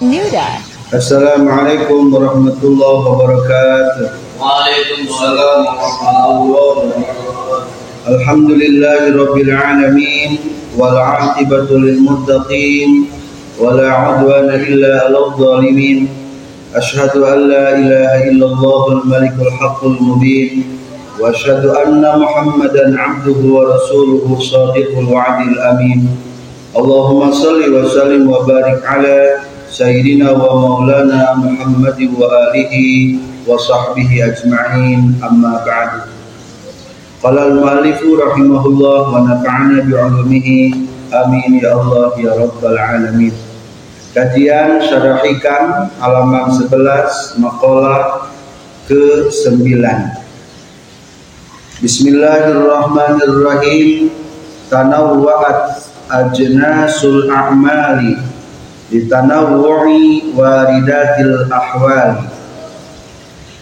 Nuda. Assalamualaikum warahmatullahi wabarakatuh. Waalaikumsalam warahmatullahi wabarakatuh. Alhamdulillahi rabbil alamin wal 'aqibatu lil muttaqin wa la 'udwana illa 'alal zalimin. Ashhadu an la ilaha illallah al malikul haqqul mubin wa ashhadu anna Muhammadan 'abduhu wa rasuluhu shadiqul wa'dil amin. Allahumma salli Muhammad wa alihi wa sahbihi ajma'in amma ba'du. Qala al-muallifu rahimahullah wa nafa'ana bi'ulumihi amin ya Allah ya rabbal alamin. Kajian syarah hikam halaman 11 maqalah ke-9. Bismillahirrahmanirrahim. Tanawwa'at ajnasul a'mali litanawwu'i waridatil ahwali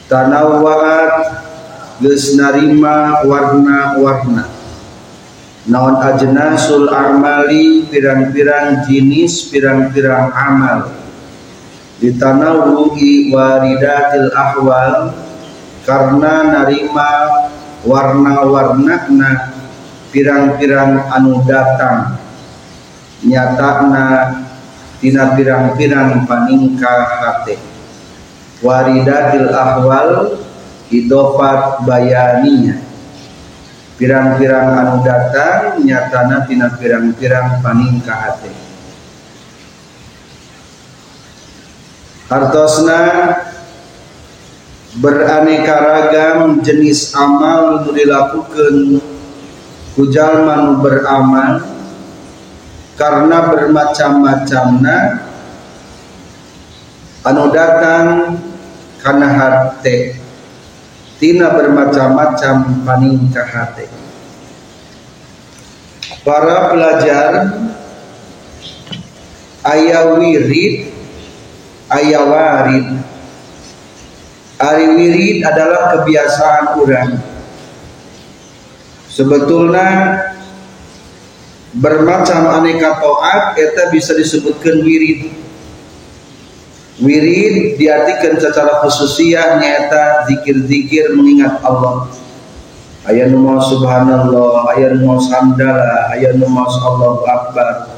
tanawwa'at geus narima warna-warna. Naon ajnasul a'mali pirang-pirang jenis pirang-pirang amal. Litanawwu'i waridatil ahwal karena narima warna-warna pirang-pirang anu datang. Nyatana tina pirang-pirang paningka hate waridatil ahwal idofat bayaninya. Pirang-pirang anu datang nyatana tina pirang-pirang paningka hate Artosna beraneka ragam jenis amal nu dilakukan kujalman beramal karena bermacam-macamna anu datang karena hati. Tina bermacam-macam paningkah hati. Para pelajar ayah wirid ayah warid. Ari wirid adalah kebiasaan orang. Sebetulnya bermacam aneka toat eta bisa disebutkan wirid. Wirid diartikan secara khususiah nyata zikir-zikir mengingat Allah. Ayat numau subhanallah ayat numau hamdalah ayat numau Allahu akbar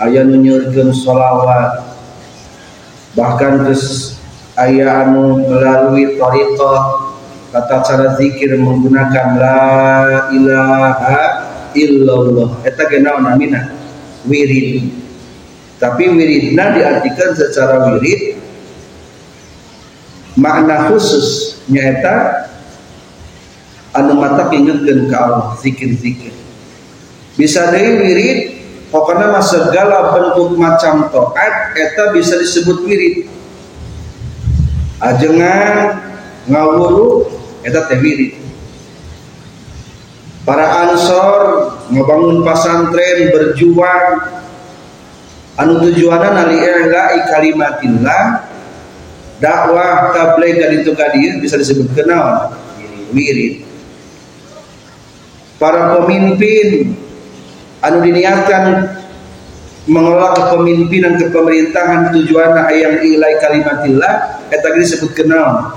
ayat nunyurkeun sholawat bahkan terus ayat anu melalui tariqah tata cara zikir menggunakan la ilaha illallah. Eta ge naon namina wirid. Tapi wiridna diartikan secara wirid makna khusus nyaeta anu mata ingetkeun ka Allah zikir-zikir. Bisa deui wirid pokoknya mah segala bentuk macam taat eta bisa disebut wirid. Ajengan ngawuru eta teh wirid para ansor ngebangun pesantren berjuang. Anu tujuanna nali ilahi kalimatillah dakwah tabligh dan itu kadir bisa disebut kenal. Wirid. Para pemimpin anu diniatkan mengelola kepemimpinan kepemerintahan tujuanna hayang ilahi kalimatillah eta disebut kenal.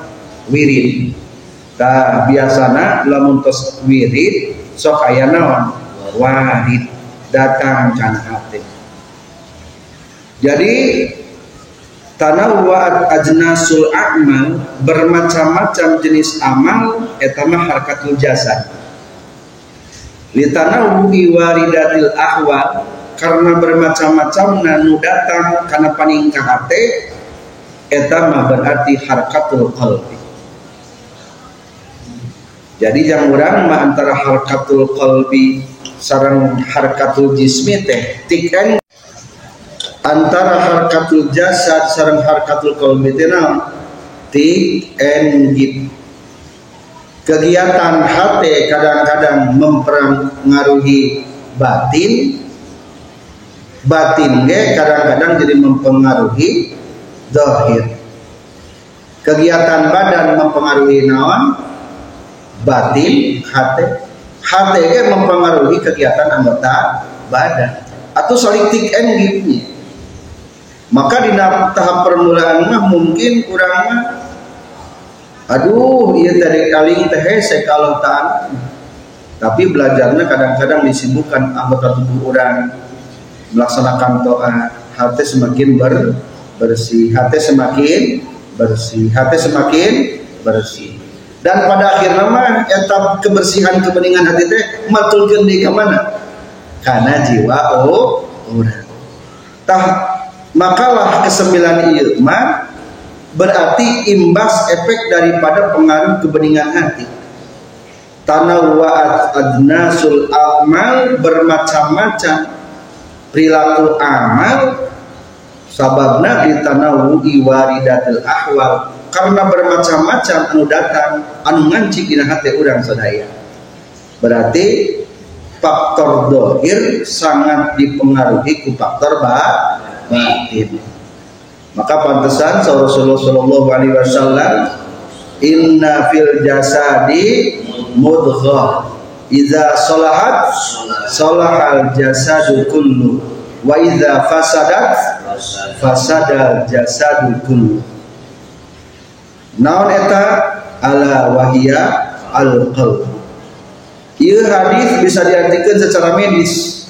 Wirid. Nah, biasana lamun tos wirid sok aya naon warid datang can hati jadi tanawwa'at ajnasul a'mal bermacam-macam jenis amal eta mah harkatul jasad. Litanawwi waridatil ahwal karena bermacam-macam nanu datang karena paningkah hate eta mah berarti harkatul qalbi jadi yang orang mah antara harkatul qalbi sarang harkatul jismi teh tikan antara harkatul jasad sarang harkatul qalbi teh tik and kegiatan hati kadang-kadang mempengaruhi batin. Batin ge kadang-kadang jadi mempengaruhi zahir kegiatan badan mempengaruhi naon batin hati hati ge mempengaruhi kegiatan anggota badan atau saling tik and give maka di tahap permulaan mah mungkin kurang aduh iya dari kaling teh kalau tak tapi belajarnya kadang-kadang disibukkan anggota tubuh orang melaksanakan doa hati semakin ber, bersih hati semakin bersih hati semakin bersih dan pada akhirnya mah etap kebersihan kebeningan hati teh matulkeun di ke mana? Karena jiwa oh orang. Tah makalah kesembilan ieu berarti imbas efek daripada pengaruh kebeningan hati. Tanawwa'at adnasul amal bermacam-macam. Perilaku amal sababna ditanawu'i waridatil ahwal karena bermacam-macam anu datang anu ngancik dina hati urang sadaya. Berarti faktor dohir sangat dipengaruhi ku faktor batin. Maka pantesan Rasulullah Shallallahu Alaihi Wasallam inna fil jasadi mudghah. Idza salahat salahal jasadu kullu. Wa idza fasadat fasadal jasadu kullu naon eta ala wahia al qalb ieu hadis bisa diartikan secara medis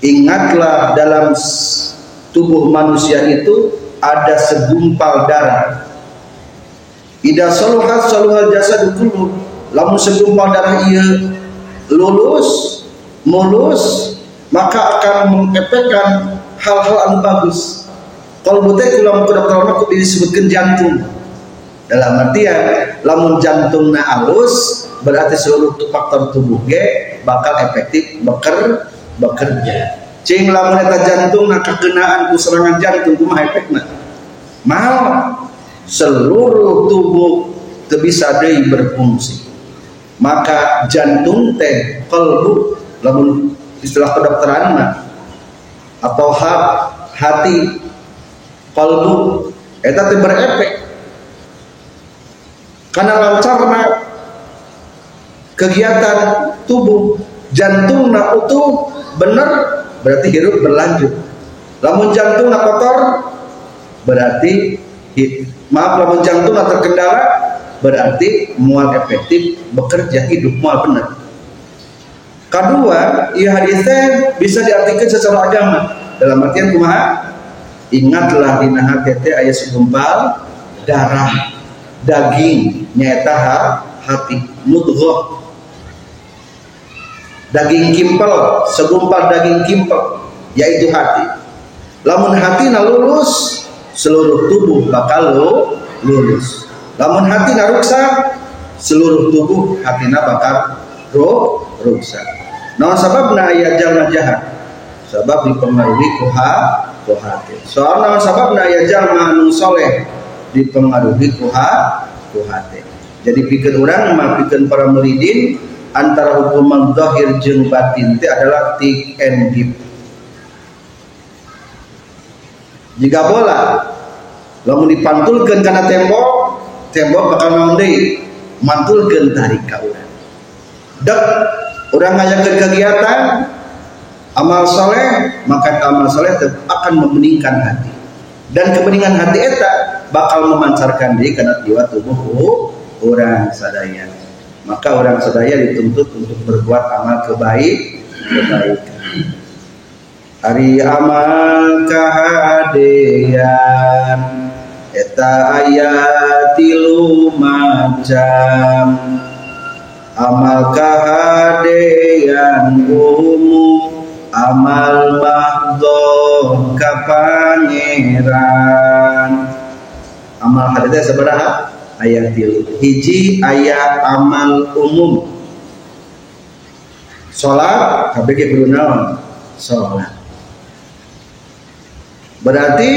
ingatlah dalam tubuh manusia itu ada segumpal darah Ida saluhat saluhal jasad kullu lamun segumpal darah ieu lulus mulus maka akan mengepekkan hal-hal anu bagus kalau teh kula ku dokter ku disebutkan jantung dalam artian lamun jantungna alus berarti seluruh faktor tubuh ge bakal efektif beker bekerja. Cing lamun eta jantung na kekenaan ku serangan jantung kumaha efekna? Mal seluruh tubuh bisa deui berfungsi. Maka jantung teh kalbu lamun istilah kedokteran mah atau hati kalbu eta teh berefek karena lancarna kegiatan tubuh jantung na utuh bener berarti hidup berlanjut. Lamun jantung kotor berarti maaf lamun jantung terkendala berarti mual efektif bekerja hidup mual benar. Kedua ia hadisnya bisa diartikan secara agama. Dalam artian kumaha? Ingatlah di hati ayat segumpal darah daging nyata hati mudghah. Daging kimpel segumpal daging kimpel yaitu hati. Lamun hati na lulus seluruh tubuh bakal lulus. Lamun hati na ruksak seluruh tubuh hati na bakal ruh ruksak nah na ayat jalma jahat? Sebab dipengaruhi kuha kuhati soal nah na ayat jalma anu soleh dipengaruhi kuha kuhati jadi pikir orang mah pikir para muridin antara hukuman zahir jeung batin itu adalah tik and give. Jika bola lamun dipantulkan karena tembok tembok bakal naon deui. Mantulkeun tarik ka urang. Dek ngajakeun kegiatan amal soleh maka amal soleh akan memeningkan hati. Dan kebeningan hati eta bakal memancarkan diri karena jiwa tubuh orang sadaya. Maka orang sedaya dituntut untuk berbuat amal kebaik kebaikan. Hari amal kahadean eta ayat tilu macam amal kahadean umum amal mahdoh kapangeran amal hadean seberapa ayat hiji ayat amal umum. Sholat HBG perlu naon? Sholat. Berarti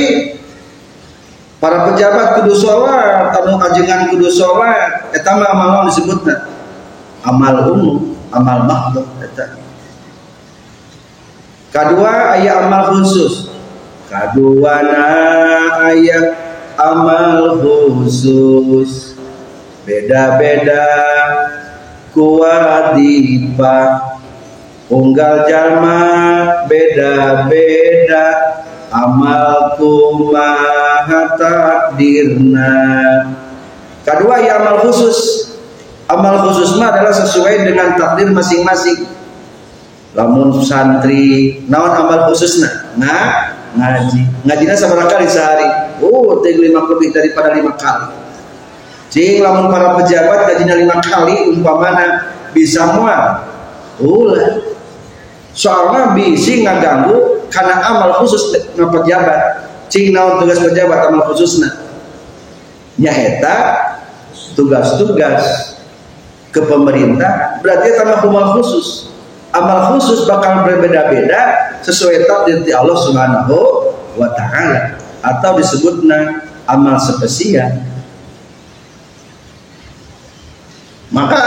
para pejabat kudu sholat anu ajengan kudu sholat eta mah amal disebutna? Amal umum amal mahdud eta. Kedua ayat amal khusus. Kedua ayat amal khusus. Beda-beda. Kuadipa unggal jalma beda-beda. Amalku maha takdirna. Kedua ya amal khusus. Amal khusus mah adalah sesuai dengan takdir masing-masing. Lamun santri naon amal khususna? Nah ngaji. Ngajinya seberapa kali sehari oh teh lima lebih daripada lima kali. Cing lamun para pejabat gajinya lima kali umpamana bisa muat ulah. Soalnya bisi ngaganggu karena amal khusus na pejabat. Cing naon tugas pejabat amal khususna? Nyaheta tugas-tugas ke pemerintah berarti tambah amal khusus. Amal khusus bakal berbeda-beda sesuai takdir di Allah Subhanahu wa taala atau disebutnya amal spesial maka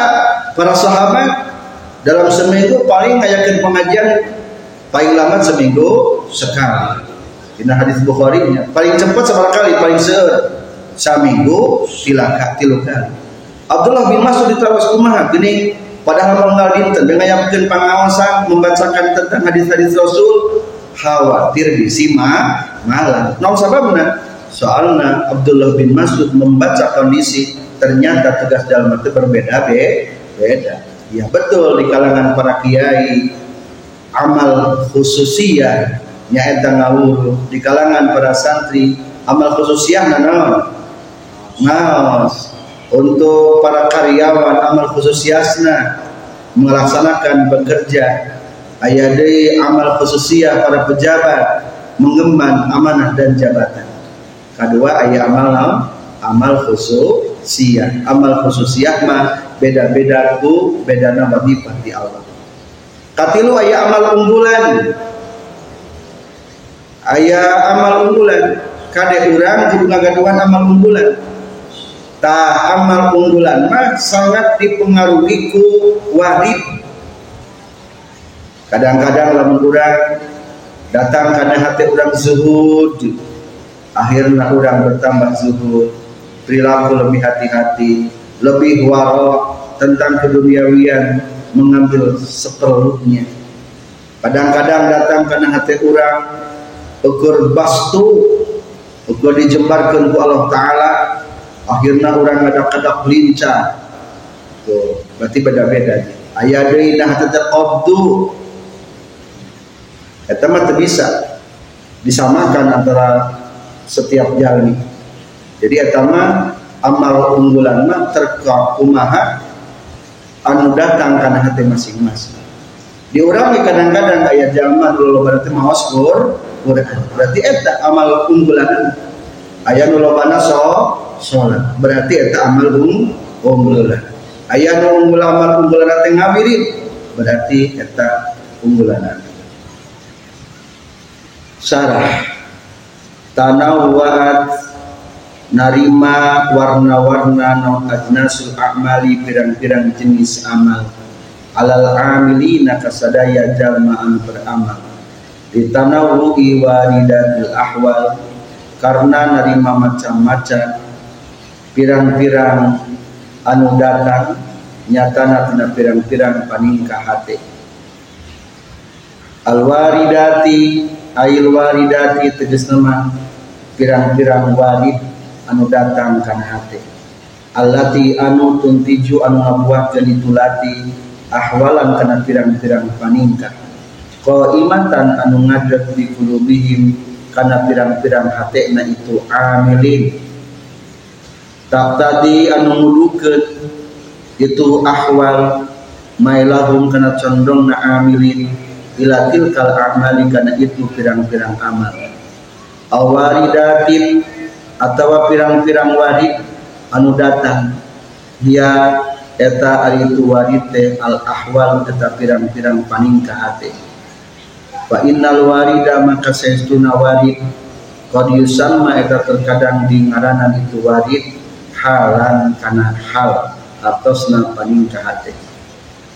para sahabat dalam seminggu paling ngayakin pengajian paling lama seminggu sekali. Ini hadis Bukhari paling cepat seberapa kali paling seur seminggu tilaka tilu Abdullah bin Mas'ud ditawas kumaha? Gini padahal mengenal dinten dengan yang bikin pengawasan membacakan tentang hadis-hadis Rasul khawatir disima malah non sababna soalnya Abdullah bin Mas'ud membaca kondisi ternyata tugas dalam itu berbeda be, beda. Ya betul di kalangan para kiai amal khususiyah nyaeta ngawur. Di kalangan para santri amal khususiyah naon? Ngaos untuk para karyawan amal khusus yasna melaksanakan bekerja ayadai amal khususiyah para pejabat mengemban amanah dan jabatan. Kedua ayat amal amal khususiyah. Amal khususiyah mah beda-beda ku beda nama di Allah. Katilu ayat amal unggulan. Ayat amal unggulan. Kade urang kudu ngagaduhan amal unggulan. Ta amal unggulan mah sangat dipengaruhi ku kadang-kadang lamun urang datang karena hati orang zuhud. Akhirnya orang bertambah zuhud. Perilaku lebih hati-hati lebih waro tentang keduniawian mengambil seperlunya kadang-kadang datang karena hati orang ukur bastu ukur dijembarkan ku Allah Ta'ala. Akhirnya orang ada kadak lincah. Tuh berarti beda-beda. Ayat deui nah qabdu eta mah bisa. Disamakan antara setiap jalmi. Jadi eta mah amal unggulan mah terka kumaha anu datang karena hati masing-masing. Di orang kadang-kadang kayak zaman dulu berarti mau skor berarti eta amal unggulan. Ayat nu lobana so sholat. Berarti itu amal um unggulan. Ayat nu unggul amal unggulan teh ngawirin berarti itu unggulan sarah. Tanawwa'at narima warna-warna non ajnasul a'mali pirang-pirang jenis amal. Alal amilina kasadaya jalma'an beramal. Ditanawu'i waridatul ahwal karena nerima macam-macam. Pirang-pirang anu datang nyata tina pirang-pirang paningkah hati. Alwaridati ail waridati tegas nama pirang-pirang warid anu datang kana hati allati anu tuntiju anu ngabuat tulati ahwalan kana pirang-pirang paningkah imatan anu ngadeg di kulubihim karena pirang-pirang na itu amilin. Tak tadi anu ngulukeun itu ahwal mailahum kana condong na amilin ila tilkal amali kana itu pirang-pirang amal. Awaridatin atau pirang-pirang warid anu datang. Dia eta ari itu warid teh al ahwal eta pirang-pirang paningkah hate Wa innal warida maka saestuna warid qad yusamma eta terkadang di ngaranan itu warid halan kana hal atosna paningkah hate.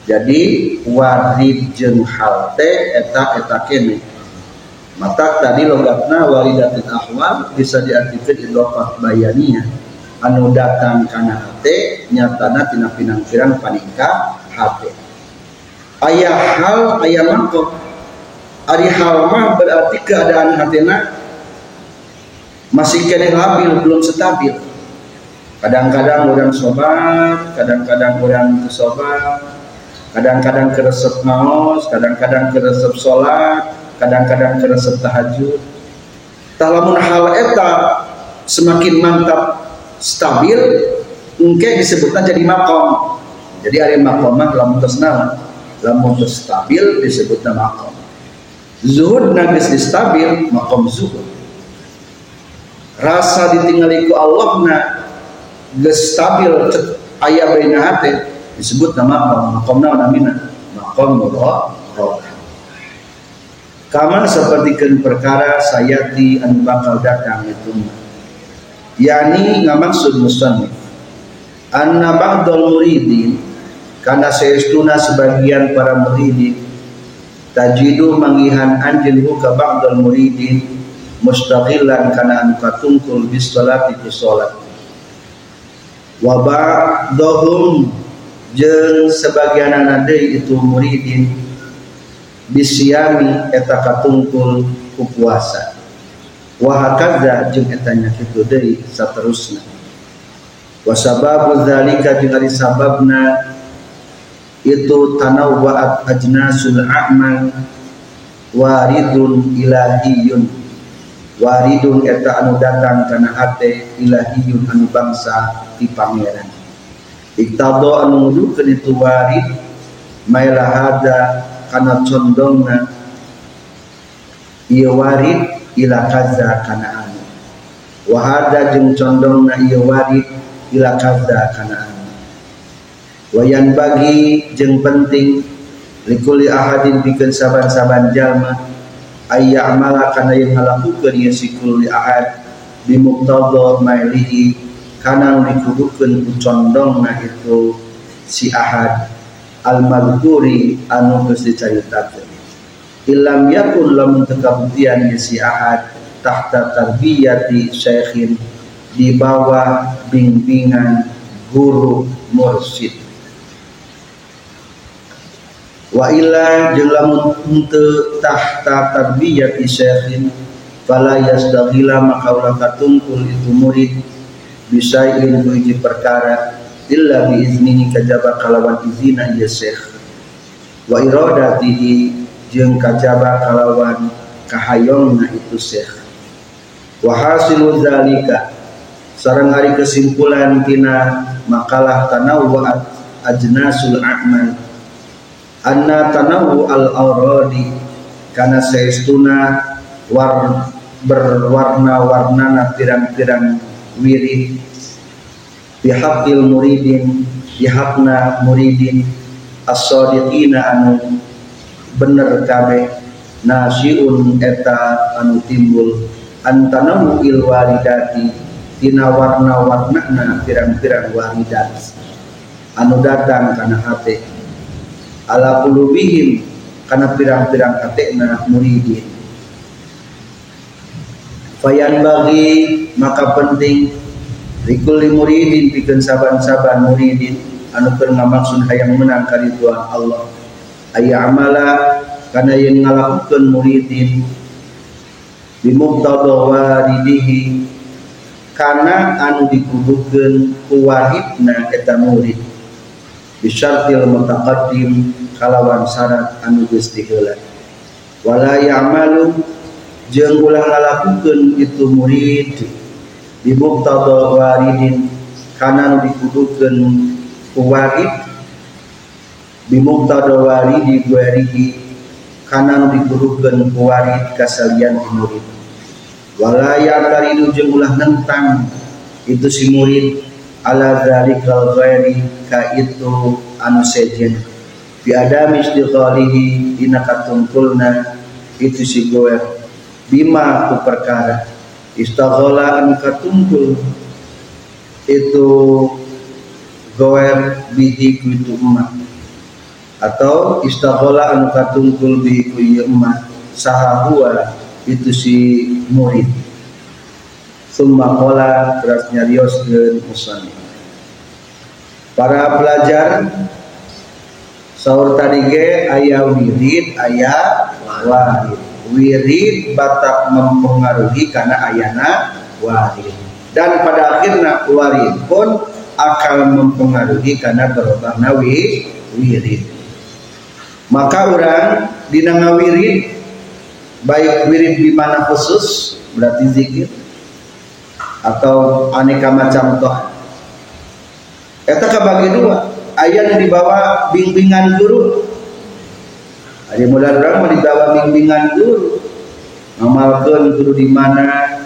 Jadi warid jeung hal teh eta eta kene. Mata tadi logatna waridatul ahwal bisa diartikan idhofah bayaniyah anu datang kana hate nyatana tina pinang-pirang paningkah hate. Ayah hal ayah mangkok ari hal mah berarti keadaan hatena masih kene labil belum stabil kadang-kadang orang sobat kadang-kadang orang sobat kadang-kadang keresep maos kadang-kadang keresep sholat kadang-kadang keresep tahajud. Talamun hal eta semakin mantap stabil engke disebutkan jadi makom. Jadi ada makom mah lamun tersenal lamun stabil disebutnya makom. Zuhud nagis stabil makom zuhud. Rasa ditinggali ku Allah na stabil aya baina hate disebut nama makom na namina. Makom roh kama seperti perkara sayati anu bakal datang itu yakni ngamaksud musannif. Anna ba'dal muridin karena seestuna sebagian para muridin tajidu mangihan anjil ka ba'dal muridin mustaqillan kana anu katungkul bis salati ku salat. Wa ba'dhum jeung sebagian deui itu muridin bisiami eta katungkul ku puasa wa hakadza jeung eta kitu saterusna. Wa sababu dzalika ari sababna itu tanawwa'at ajnasul a'mal waridun ilahiyun. Waridun eta anu datang kana hate ilahiyun anu bangsa ti pangeran iktado anu nudukeun itu warid maila hada kana condongna ieu warid ila kaza kana anu. Wa hada jeung condongna ieu warid ila kaza kana anu. Wayan bagi jeung penting likuli ahadin bikin saban-saban jalma ayya amala kana yang ngalakukeun ieu sikul ahad bi muqtada mailihi kana dikudukeun ku condongna itu si ahad al madhkuri anu geus dicaritakeun. Illam yakun lamun tekabutian si ahad tahta tarbiyati syekhin di bawah bimbingan guru mursyid. Wa illa jeung lamun henteu tahta tarbiyati syekhin fala yastaghila maka ulah katungkul itu murid bisain ku hiji perkara illa bi iznihi kajaba kalawan izina ieu syekh. Wa iradatihi jeung kajaba kalawan kahayongna itu syekh. Wa hasilu zalika sareng ari kesimpulan tina makalah tanawwa'at ajnasul a'mal. Anna tanawu al auradi karena seistuna war berwarna-warna pirang-pirang wirid bihaqil muridin bihaqna muridin as-sadiqina anu bener kabe nasiun eta anu timbul antanamu il waridati tina warna-warna pirang-pirang waridat anu datang karena hati ala qulubihim karena pirang-pirang katekna muridin fayan bagi maka penting. Likulli muridin pikeun saban-saban muridin. Anu keur ngamaksud hayang menang kariduan Allah. Aya amala kana yang ngalakukeun muridin. Bimuqtada waridihi kana anu dikudukeun ku wahidna eta murid. Bisyartil mutaqaddim kalawan syarat anu geus diheula. Wala ya'malu jeung ulah ngalakukeun itu murid di muqtada waridin kana anu dikudukeun ku warid bi muqtada waridi guarihi kana anu dikudukeun ku warid kasalian murid. Wala ya'taridu jeung ulah nentang itu si murid ala dzalikal ghairi ka itu anu sejen. Bi adami istighalihi dina katungkulna itu si goer bima ku perkara. Istaghala anu katungkul itu goer bihi ku itu emak. Atau istaghala anu katungkul bihi ku emak. Saha itu si murid. Summa terus nyarios ke musani. Para pelajar sahur tadi ge ayah wirid ayah warid wirid batak mempengaruhi karena ayana warid. Dan pada akhirnya warid pun akan mempengaruhi karena berubahnya wirid. Maka orang dinanga wirid baik wirid di mana khusus berarti zikir atau aneka macam toh. Eta kabagi dua ayat di bawah bimbingan guru ada mulai orang mau dibawa bimbingan guru ngamalkan guru di mana.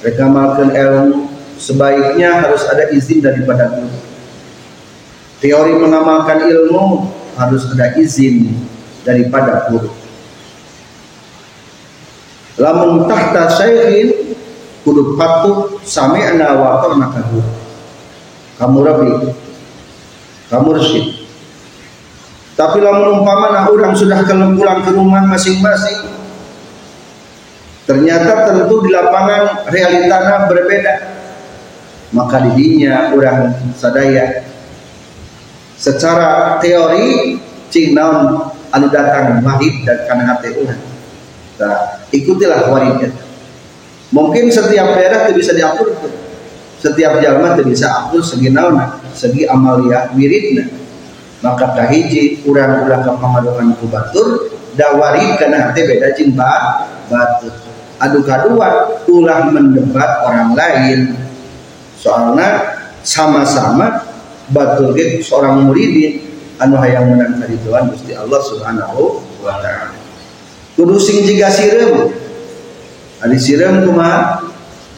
Mereka amalkan ilmu. Sebaiknya harus ada izin daripada guru. Teori mengamalkan ilmu harus ada izin daripada guru. Lamun tahta syaihin kudu patuh sami'na wa ta'na guru. Kamu rabi kamu resid tapi lamun umpama orang sudah pulang ke rumah masing-masing, ternyata tentu di lapangan realitanya berbeda. Maka didinya orang sadaya secara teori cing anu datang wahid dan karena hati orang. Nah, ikutilah wahid Mungkin setiap daerah itu bisa diatur, setiap jalma itu bisa atur segi nauna, segi amalia wiridna maka kahiji urang-urang ke pamadukan ku batur dawari karena hati beda cinta batur. Adu kadua ulah mendebat orang lain. Soalnya sama-sama batur ge seorang muridin. Anu hayang menang dari Tuhan Gusti Allah Subhanahu wa taala. Kudu sing jiga sireum ari sireum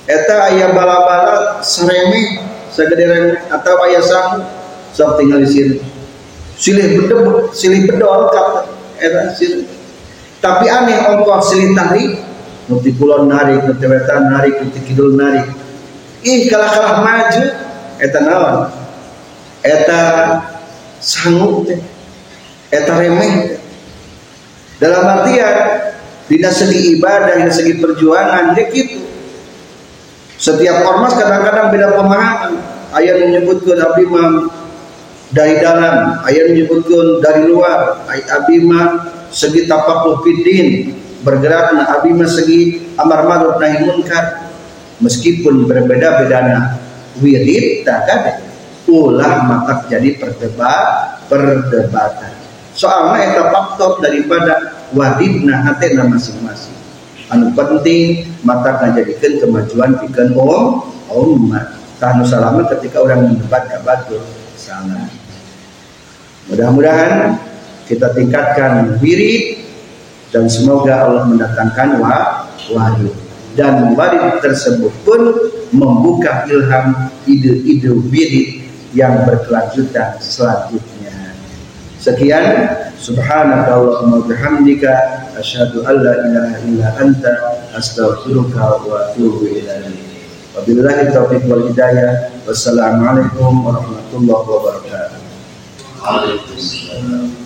eta aya bala-bala saremeh sagede atau aya sang sok tinggal di sini silih bedebut silih bedol kata eta silih. Tapi aneh ongkos silih tarik. Nuti kulon narik nuti wetan narik nuti kidul narik. Ih kalah kalah maju. Eta naon? Eta sanggup teh. Eta remeh. Dalam artian tidak segi ibadah tidak segi perjuangan dia gitu. Setiap ormas kadang-kadang beda pemahaman. Ayat menyebutkan Nabi dari dalam ayat menyebutkan dari luar ayat abima segi tapakuh fiddin bergerak na abima segi amar ma'ruf nahi munkar. Meskipun berbeda-bedana wirid tak ada. Ulah maka jadi perdebat perdebatan. Soalnya itu faktor daripada wadibna hatena masing-masing. Anu penting mata jadikan kemajuan bikin om umat tahnu salamat ketika orang mendebat kabatul salah Mudah-mudahan kita tingkatkan wirid dan semoga Allah mendatangkan wahyu dan wirid tersebut pun membuka ilham ide-ide wirid yang berkelanjutan selanjutnya. Sekian subhanaka Allahumma bihamdika asyhadu an la ilaha illa anta astaghfiruka wa atubu ilaik. Wabillahi taufiq wal hidayah. Wassalamualaikum warahmatullahi wabarakatuh. Hallelujah